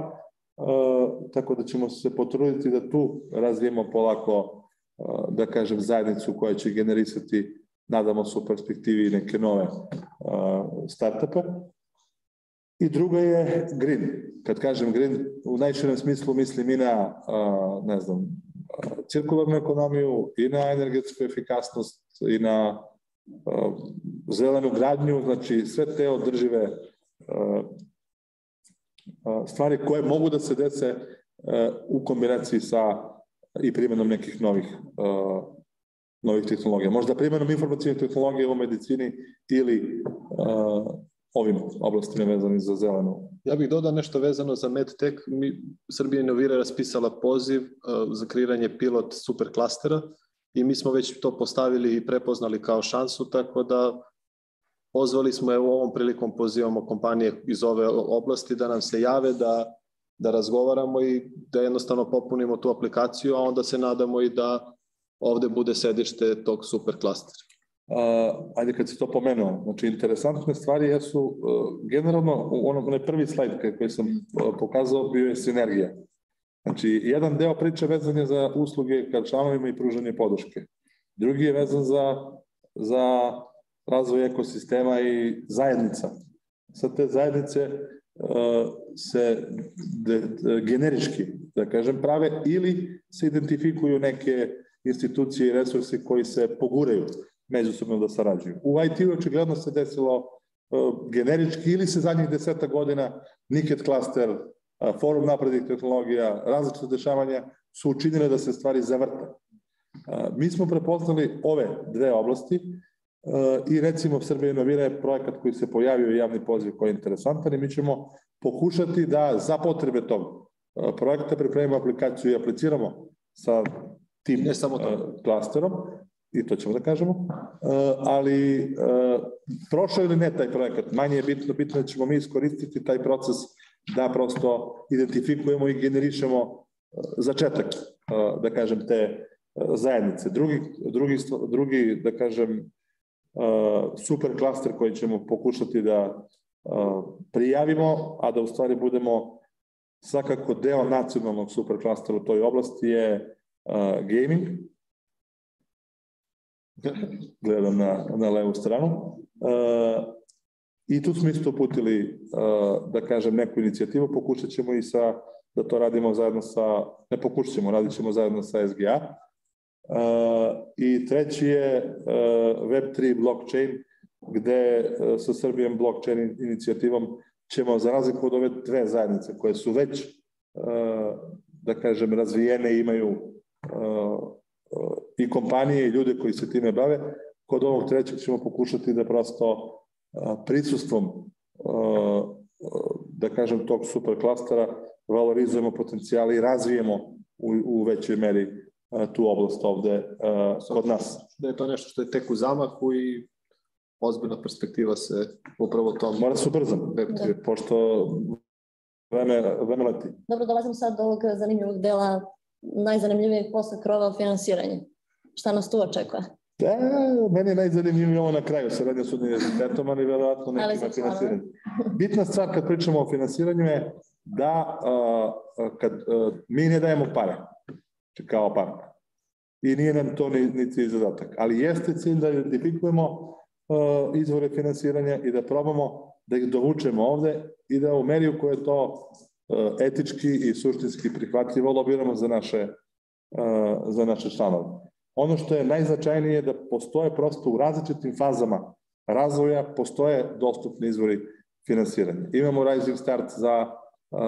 tako da ćemo se potruditi da tu razvijemo polako, da kažem, zajednicu koja će generisati, nadamo se u perspektivi neke nove startupe. I druga je green. Kad kažem green, u najširem smislu mislim i na, ne znam, cirkularnu ekonomiju i na energetsku efikasnost i na zelenu gradnju, znači sve te održive stvari koje mogu da se dese uh, u kombinaciji sa i primjenom nekih novih novih tehnologija. Možda primjenom informacijne tehnologije u medicini ili ovim oblastima vezani za zelenu. Ja bih dodao nešto vezano za MedTech. Mi, Srbija Inovira raspisala poziv za kreiranje pilot superklastera i mi smo već to postavili i prepoznali kao šansu, tako da pozvali smo, evo ovom prilikom pozivamo kompanije iz ove oblasti da nam se jave, da, da razgovaramo i da jednostavno popunimo tu aplikaciju, a onda se nadamo i da ovde bude sedište tog superklastera. Uh, ajde kad si to pomenuo, znači interesantne stvari jesu, uh, generalno u onom onaj prvi slajd koji sam uh, pokazao bio je sinergija. Znači, jedan deo priče vezan je za usluge ka članovima i pružanje podrške. Drugi je vezan za, za razvoj ekosistema i zajednica. Sa te zajednice uh, se generički, da kažem, prave ili se identifikuju neke institucije i resursi koji se poguraju međusobno da sarađuju. U IT-u očigledno se desilo uh, generički ili se zadnjih deseta godina Niket klaster, uh, forum naprednih tehnologija, različite dešavanja su učinile da se stvari zavrte. Mi smo prepoznali ove dve oblasti i recimo Srbija inovira je projekat koji se pojavio javni poziv koji je interesantan i mi ćemo pokušati da za potrebe tog projekta pripremimo aplikaciju i apliciramo sa tim ne samo to. klasterom i to ćemo da kažemo, uh, ali prošao ili ne taj projekat, manje je bitno, bitno da ćemo mi iskoristiti taj proces da prosto identifikujemo i generišemo začetak, da kažem, te zajednice. Drugi, drugi, drugi da kažem, super klaster koji ćemo pokušati da prijavimo, a da u stvari budemo svakako deo nacionalnog super klastera u toj oblasti je gaming, gledam na, na levu stranu. I tu smo isto uputili, da kažem, neku inicijativu, pokušat ćemo i sa, da to radimo zajedno sa, ne pokušat ćemo, radit ćemo zajedno sa SGA. I treći je Web3 blockchain, gde sa Srbijom blockchain inicijativom ćemo, za razliku od ove dve zajednice koje su već, da kažem, razvijene i imaju i kompanije i ljude koji se time bave. Kod ovog trećeg ćemo pokušati da prosto prisustvom da kažem tog super klastera valorizujemo potencijali i razvijemo u, u većoj meri tu oblast ovde kod nas. Da je to nešto što je tek u zamahu i ozbiljna perspektiva se upravo tom... Mora se ubrzam, da. pošto vreme, vreme leti. Dobro, dolazim sad do ovog zanimljivog dela najzanimljivijeg posla krova finansiranje. Šta nas tu očekuje? Da, meni je najzanimljivije ovo na kraju sa radio s univerzitetom, ali verovatno nekima finansiranje. Bitna stvar kad pričamo o finansiranju je da uh, kad uh, mi ne dajemo pare, kao partner. I nije nam to ni, ni cilj zadatak. Ali jeste cilj da identifikujemo uh, izvore finansiranja i da probamo da ih dovučemo ovde i da u meri u kojoj je to uh, etički i suštinski prihvatljivo lobiramo za naše, uh, za naše članove. Ono što je najznačajnije je da postoje prosto u različitim fazama razvoja, postoje dostupni izvori finansiranja. Imamo Rising Start za uh,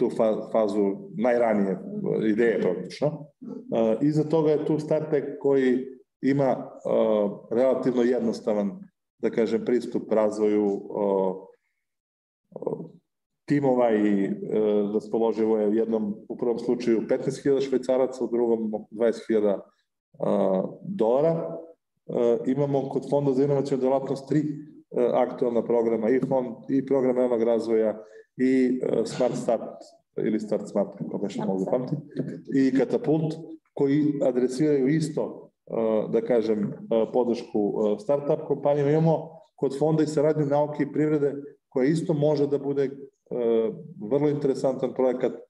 tu fazu najranije ideje praktično. Uh, iza toga je tu Startek koji ima uh, relativno jednostavan, da kažem, pristup razvoju timova i raspoloživo je u jednom, u prvom slučaju 15.000 švajcaraca, u drugom 20.000 e, dolara. Imamo kod Fonda za inovacijnu delatnost tri aktualna programa, i fond, i program realnog razvoja, i e, Smart Start, ili Start Smart, kako baš mogu pamtiti, i Katapult, koji adresiraju isto, e, da kažem, e, podršku startup kompanijama. Imamo kod Fonda i saradnju nauke i privrede, koja isto može da bude E, vrlo interesantan projekat e,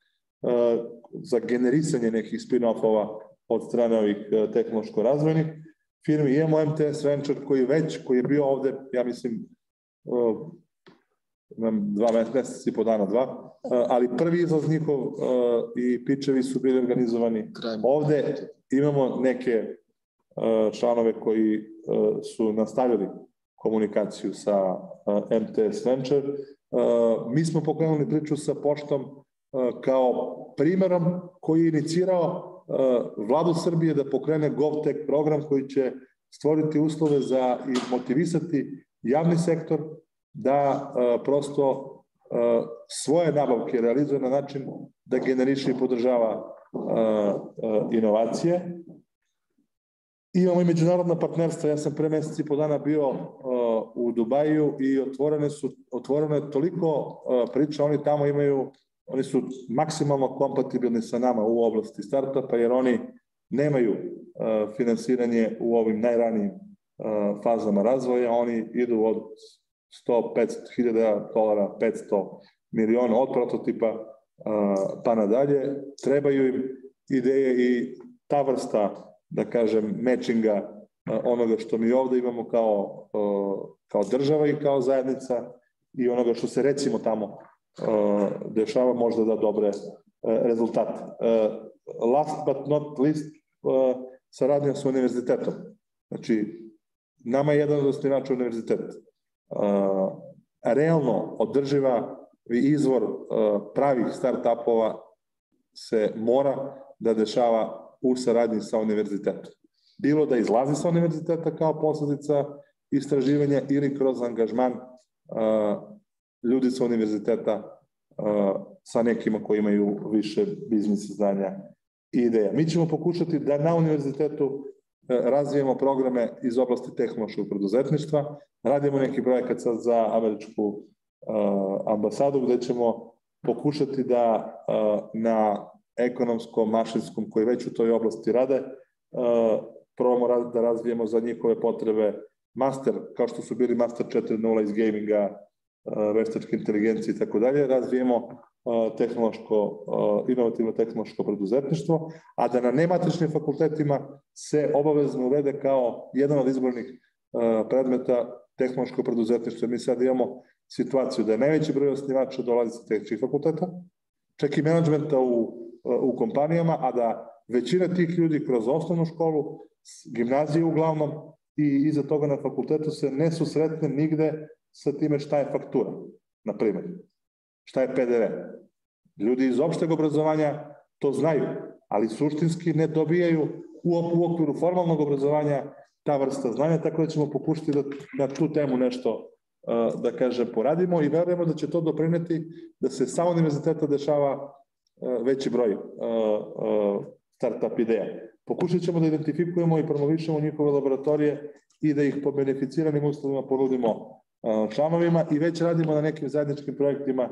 za generisanje nekih spin-offova od strane ovih e, tehnološko-razvojnih firmi. Imamo MTS Venture koji već, koji je bio ovde, ja mislim, imam dva meseca i po dana, dva, ali prvi izlaz njihov i pičevi su bili organizovani. Ovde imamo neke članove koji su nastavili komunikaciju sa MTS Venture Uh, mi smo pokrenuli priču sa poštom uh, kao primerom koji je inicirao uh, vladu Srbije da pokrene GovTech program koji će stvoriti uslove za i motivisati javni sektor da prosto svoje nabavke realizuje na način da generiše i podržava inovacije. Imamo i međunarodna partnerstva. Ja sam pre mesec i po dana bio u Dubaju i otvorene su, otvoreno je toliko priča, oni tamo imaju, oni su maksimalno kompatibilni sa nama u oblasti startupa, jer oni nemaju finansiranje u ovim najranijim fazama razvoja, oni idu od 100, 500 hiljada dolara, 500 miliona od prototipa pa nadalje. Trebaju im ideje i ta vrsta, da kažem, matchinga onoga što mi ovde imamo kao, kao država i kao zajednica i onoga što se recimo tamo dešava možda da dobre rezultate. Last but not least, saradnja sa univerzitetom. Znači, nama je jedan od osnivača univerzitet. Realno održiva izvor pravih start-upova se mora da dešava u saradnji sa univerzitetom. Bilo da izlazi sa univerziteta kao posledica istraživanja ili kroz angažman ljudi sa univerziteta sa nekima koji imaju više biznis znanja i ideja. Mi ćemo pokušati da na univerzitetu razvijemo programe iz oblasti tehnološkog preduzetništva, radimo neki projekat sad za američku ambasadu gde ćemo pokušati da na ekonomskom, mašinskom koji već u toj oblasti rade, probamo da razvijemo za njihove potrebe master, kao što su bili master 4.0 iz gaminga, veštačke inteligencije i tako dalje, razvijemo tehnološko, inovativno tehnološko preduzetništvo, a da na nematričnim fakultetima se obavezno uvede kao jedan od izbornih predmeta tehnološko preduzetništvo. Mi sad imamo situaciju da je najveći broj osnivača dolazi sa tehničkih fakulteta, čak i menadžmenta u, u kompanijama, a da većina tih ljudi kroz osnovnu školu, gimnaziju uglavnom i iza toga na fakultetu se ne susretne nigde sa time šta je faktura, na primjer. Šta je PDV? Ljudi iz opšteg obrazovanja to znaju, ali suštinski ne dobijaju u, okviru formalnog obrazovanja ta vrsta znanja, tako da ćemo pokušati da na tu temu nešto da kažem, poradimo i verujemo da će to doprineti da se sa univerziteta dešava veći broj startup ideja. Pokušat ćemo da identifikujemo i promovišemo njihove laboratorije i da ih po beneficiranim uslovima ponudimo članovima i već radimo na nekim zajedničkim projektima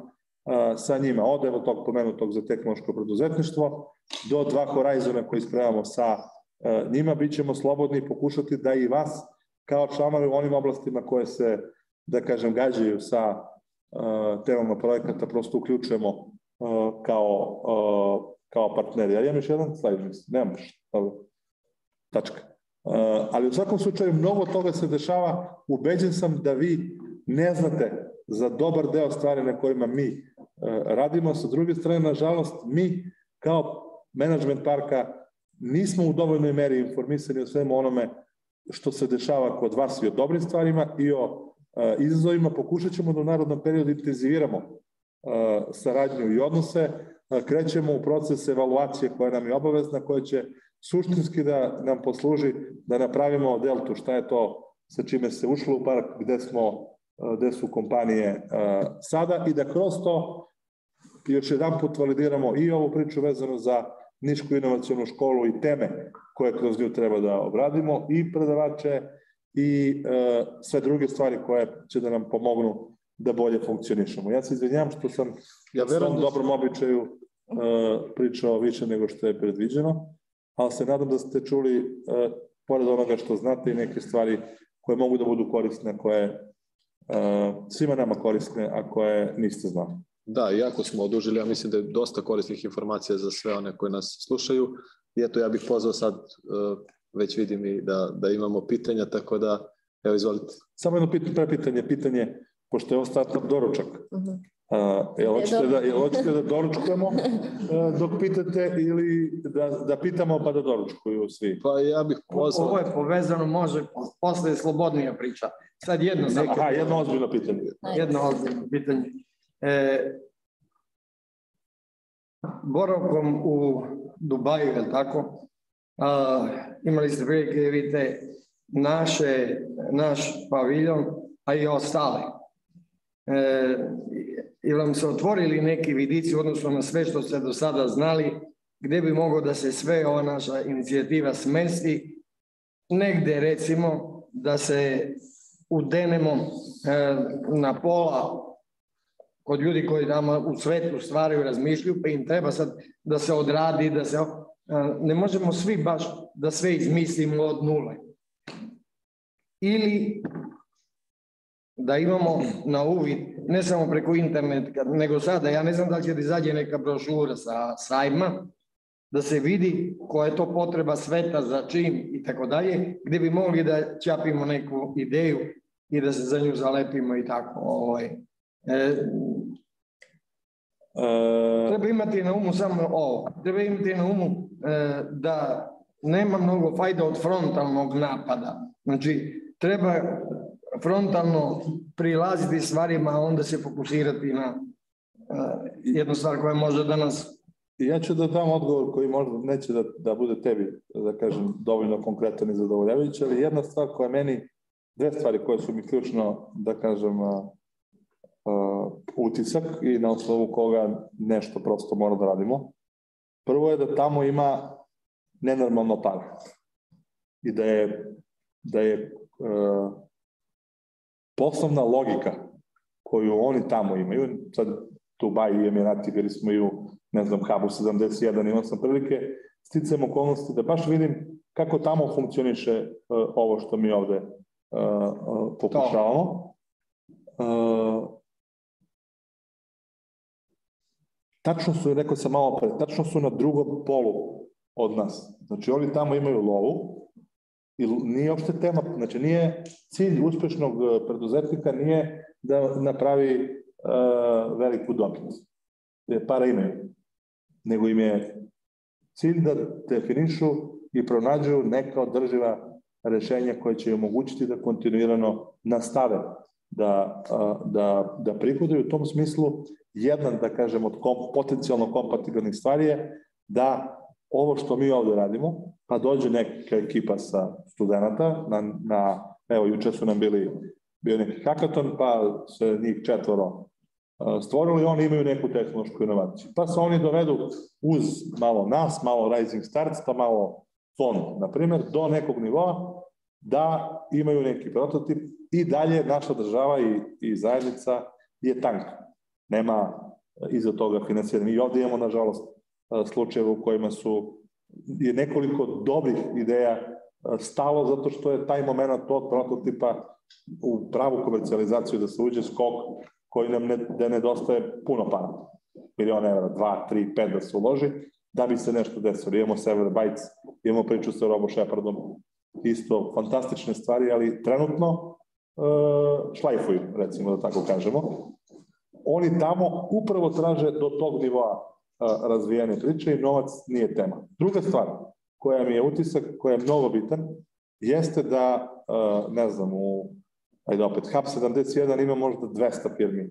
sa njima. Od evo tog pomenutog za tehnološko preduzetništvo do dva horizona koji spremamo sa njima, bit ćemo slobodni pokušati da i vas kao članovi u onim oblastima koje se, da kažem, gađaju sa temama projekata prosto uključujemo kao, kao partneri. Ja imam još jedan slajd, nemam još, dobro, tačka. Ali u svakom slučaju mnogo toga se dešava, ubeđen sam da vi ne znate za dobar deo stvari na kojima mi radimo. Sa druge strane, nažalost, mi kao menadžment parka nismo u dovoljnoj meri informisani o svemu onome što se dešava kod vas i o dobrim stvarima i o izazovima. Pokušat ćemo da u narodnom periodu intenziviramo saradnju i odnose, krećemo u proces evaluacije koja nam je obavezna, koja će suštinski da nam posluži da napravimo deltu šta je to sa čime se ušlo u park, gde smo, gde su kompanije sada i da kroz to još jedan put validiramo i ovu priču vezano za Nišku inovacijonu školu i teme koje kroz nju treba da obradimo i predavače i sve druge stvari koje će da nam pomognu da bolje funkcionišemo. Ja se izvinjam što sam ja u svom da dobrom običaju pričao više nego što je predviđeno, ali se nadam da ste čuli, uh, pored onoga što znate, i neke stvari koje mogu da budu korisne, koje uh, svima nama korisne, a koje niste znali. Da, jako smo odužili, ja mislim da je dosta korisnih informacija za sve one koje nas slušaju. I eto, ja bih pozvao sad, već vidim i da, da imamo pitanja, tako da, evo, izvolite. Samo jedno pitanje, pitanje, pitanje pošto je ovo startup doručak. Uh -huh. A, jel, hoćete da, jel hoćete da doručkujemo dok pitate ili da, da pitamo pa da doručkuju svi? Pa ja bih pozvao... Ovo je povezano, može, posle je slobodnija priča. Sad jedno samo... Aha, jedno ozbiljno pitanje. Jedno ozbiljno pitanje. E, boravkom u Dubaju, je tako? A, imali ste prilike da vidite naše, naš paviljon, a i ostale e, ili vam se otvorili neki vidici odnosno na sve što ste do sada znali, gdje bi moglo da se sve ova naša inicijativa smesti, negde recimo da se udenemo e, na pola kod ljudi koji nama u svetu stvaraju, razmišljaju, pa im treba sad da se odradi, da se... E, ne možemo svi baš da sve izmislimo od nule. Ili da imamo na uvid, ne samo preko interneta, nego sada, ja ne znam da li će da izađe neka brošura sa sajma, da se vidi koja je to potreba sveta za čim i tako dalje, gde bi mogli da ćapimo neku ideju i da se za nju zalepimo i tako. Ovaj. E, e... Treba imati na umu samo ovo. Treba imati na umu e, da nema mnogo fajda od frontalnog napada. Znači, treba frontalno prilaziti stvarima, a onda se fokusirati na uh, jednu stvar koja može da nas... Ja ću da dam odgovor koji možda neće da, da bude tebi, da kažem, dovoljno konkretan i zadovoljavajući, ali jedna stvar koja meni, dve stvari koje su mi ključno, da kažem, uh, utisak i na osnovu koga nešto prosto mora da radimo. Prvo je da tamo ima nenormalno par. I da je, da je uh, poslovna logika koju oni tamo imaju, sad Dubai i Emirati, bili smo i u, ne znam, Habu 71, imao sam prilike, sticam okolnosti da baš vidim kako tamo funkcioniše uh, ovo što mi ovde uh, uh, pokušavamo. Uh, tačno su, rekao sam malo pre, tačno su na drugom polu od nas. Znači, oni tamo imaju lovu, I nije uopšte tema, znači nije cilj uspešnog e, preduzetnika nije da napravi uh, veliku dobit. Je para imaju. Nego im je cilj da definišu i pronađu neka održiva rešenja koje će omogućiti da kontinuirano nastave da, uh, da, da prihoduju. U tom smislu, jedan, da kažem, od kom, potencijalno kompatibilnih stvari je da ovo što mi ovde radimo, pa dođe neka ekipa sa studenta, na, na evo, juče su nam bili, bio neki hakaton, pa se njih četvoro stvorili, oni imaju neku tehnološku inovaciju. Pa se oni dovedu uz malo nas, malo Rising Starts, pa malo fond, na primjer, do nekog nivoa da imaju neki prototip i dalje naša država i, i zajednica je tank. Nema iza toga finansiranja. Mi ovde imamo, nažalost, slučajeva u kojima su je nekoliko dobrih ideja stalo zato što je taj moment tog prototipa u pravu komercijalizaciju da se uđe skok koji nam ne, da nedostaje puno para. Milion evra, dva, tri, pet da se uloži, da bi se nešto desilo. Imamo Sever Bytes, imamo priču sa Robo Shepardom, isto fantastične stvari, ali trenutno uh, šlajfuju, recimo da tako kažemo. Oni tamo upravo traže do tog nivoa razvijene priče i novac nije tema. Druga stvar koja mi je utisak, koja je mnogo bitan, jeste da, ne znam, u, ajde opet, HAP 71 ima možda 200 firmi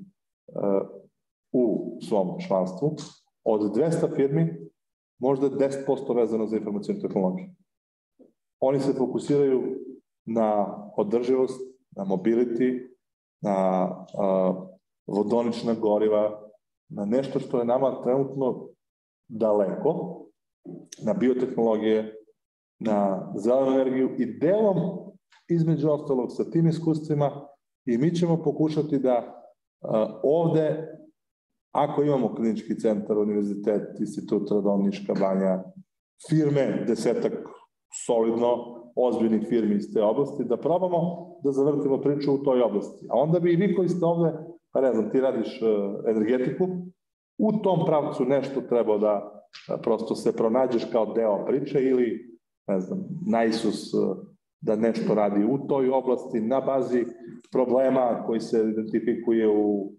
u svom članstvu. Od 200 firmi možda 10% vezano za informacijnu tehnologiju. Oni se fokusiraju na održivost, na mobility, na vodonična goriva, na nešto što je nama trenutno daleko, na biotehnologije, na zelenu energiju i delom između ostalog sa tim iskustvima i mi ćemo pokušati da ovde, ako imamo klinički centar, univerzitet, institut Radovnička banja, firme, desetak solidno ozbiljnih firmi iz te oblasti, da probamo da zavrtimo priču u toj oblasti. A onda bi i vi koji ste ovde pa ne znam, ti radiš uh, energetiku, u tom pravcu nešto treba da uh, prosto se pronađeš kao deo priče ili, ne znam, najsus uh, da nešto radi u toj oblasti na bazi problema koji se identifikuje u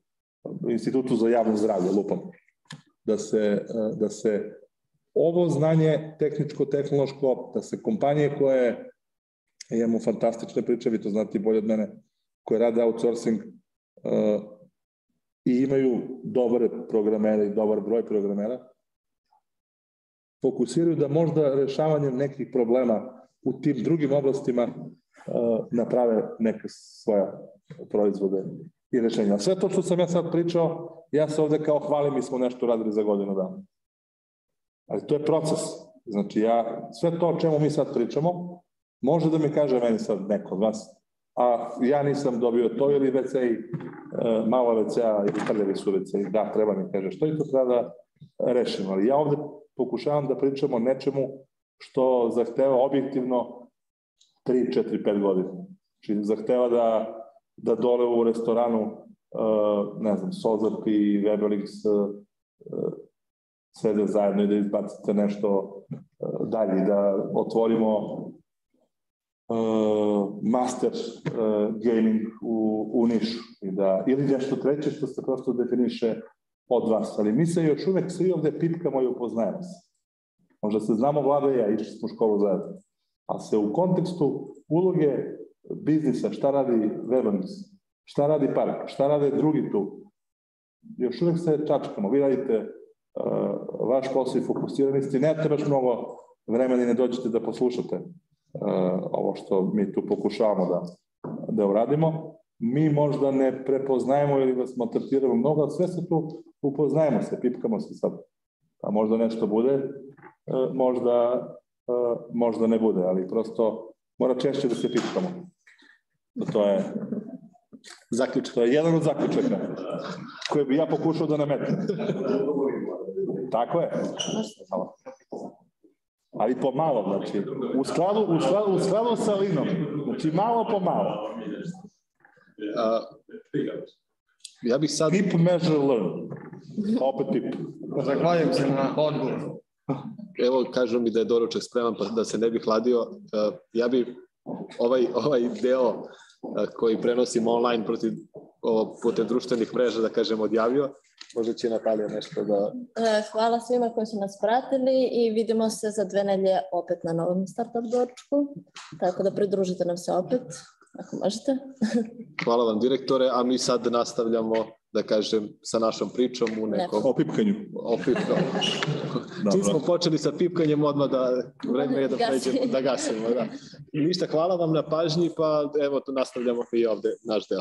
Institutu za javno zdravlje, lupam. Da se, da se ovo znanje tehničko-tehnološko, da se kompanije koje imamo fantastične priče, vi to znate bolje od mene, koje rade outsourcing, i imaju dobre programere i dobar broj programera, fokusiraju da možda rešavanjem nekih problema u tim drugim oblastima uh, naprave neke svoje proizvode i rešenja. Sve to što sam ja sad pričao, ja se ovde kao hvalim, mi smo nešto radili za godinu dana. Ali to je proces. Znači, ja, sve to o čemu mi sad pričamo, može da mi kaže meni sad neko od vas, a ja nisam dobio to ili WC i e, malo WC-a ili prljavi su WC da, treba mi kaže što i to treba da rešimo. Ali ja ovde pokušavam da pričam o nečemu što zahteva objektivno 3, 4, 5 godina. Znači, zahteva da, da dole u restoranu, uh, ne znam, Sozarp i Webelix uh, sede zajedno i da izbacite nešto dalje, da otvorimo master uh, gaming u, u Nišu i da, ili nešto treće što se prosto definiše od vas. Ali mi se još uvek svi ovde pipkamo i upoznajemo se. Možda se znamo vlada i ja, išli smo u školu zajedno. A se u kontekstu uloge biznisa, šta radi Velonis, šta radi park, šta rade drugi tu, još uvek se čačkamo. Vi radite uh, vaš posao i fokusirani ste, nemate baš mnogo vremena i ne dođete da poslušate ovo što mi tu pokušavamo da, da uradimo. Mi možda ne prepoznajemo ili vas maltretiramo mnogo, ali sve se tu upoznajemo se, pipkamo se sad. Pa možda nešto bude, uh, možda, uh, možda ne bude, ali prosto mora češće da se pipkamo. To je zaključak. To je jedan od zaključaka koje bi ja pokušao da nametnem. Tako je. Hvala. Ali pomalo, znači, u skladu, u skladu, u skladu sa linom. Znači, malo po malo. A, ja bih sad... Pip measure learn. Opet pip. Zahvaljujem se na odgovoru. Evo, kažu mi da je doručak spreman, pa da se ne bi hladio. Ja bi ovaj, ovaj deo koji prenosimo online protiv, ovo, putem društvenih mreža, da kažem, odjavio. Možda će Natalija nešto da... E, hvala svima koji su nas pratili i vidimo se za dve nelje opet na novom startup dočku, tako da pridružite nam se opet, ako možete. Hvala vam direktore, a mi sad nastavljamo da kažem, sa našom pričom u nekom... O pipkanju. O pipkanju. Čim smo počeli sa pipkanjem, odmah da vreme je da pređemo, da gasimo. Da. I ništa, hvala vam na pažnji, pa evo tu nastavljamo i ovde naš deo.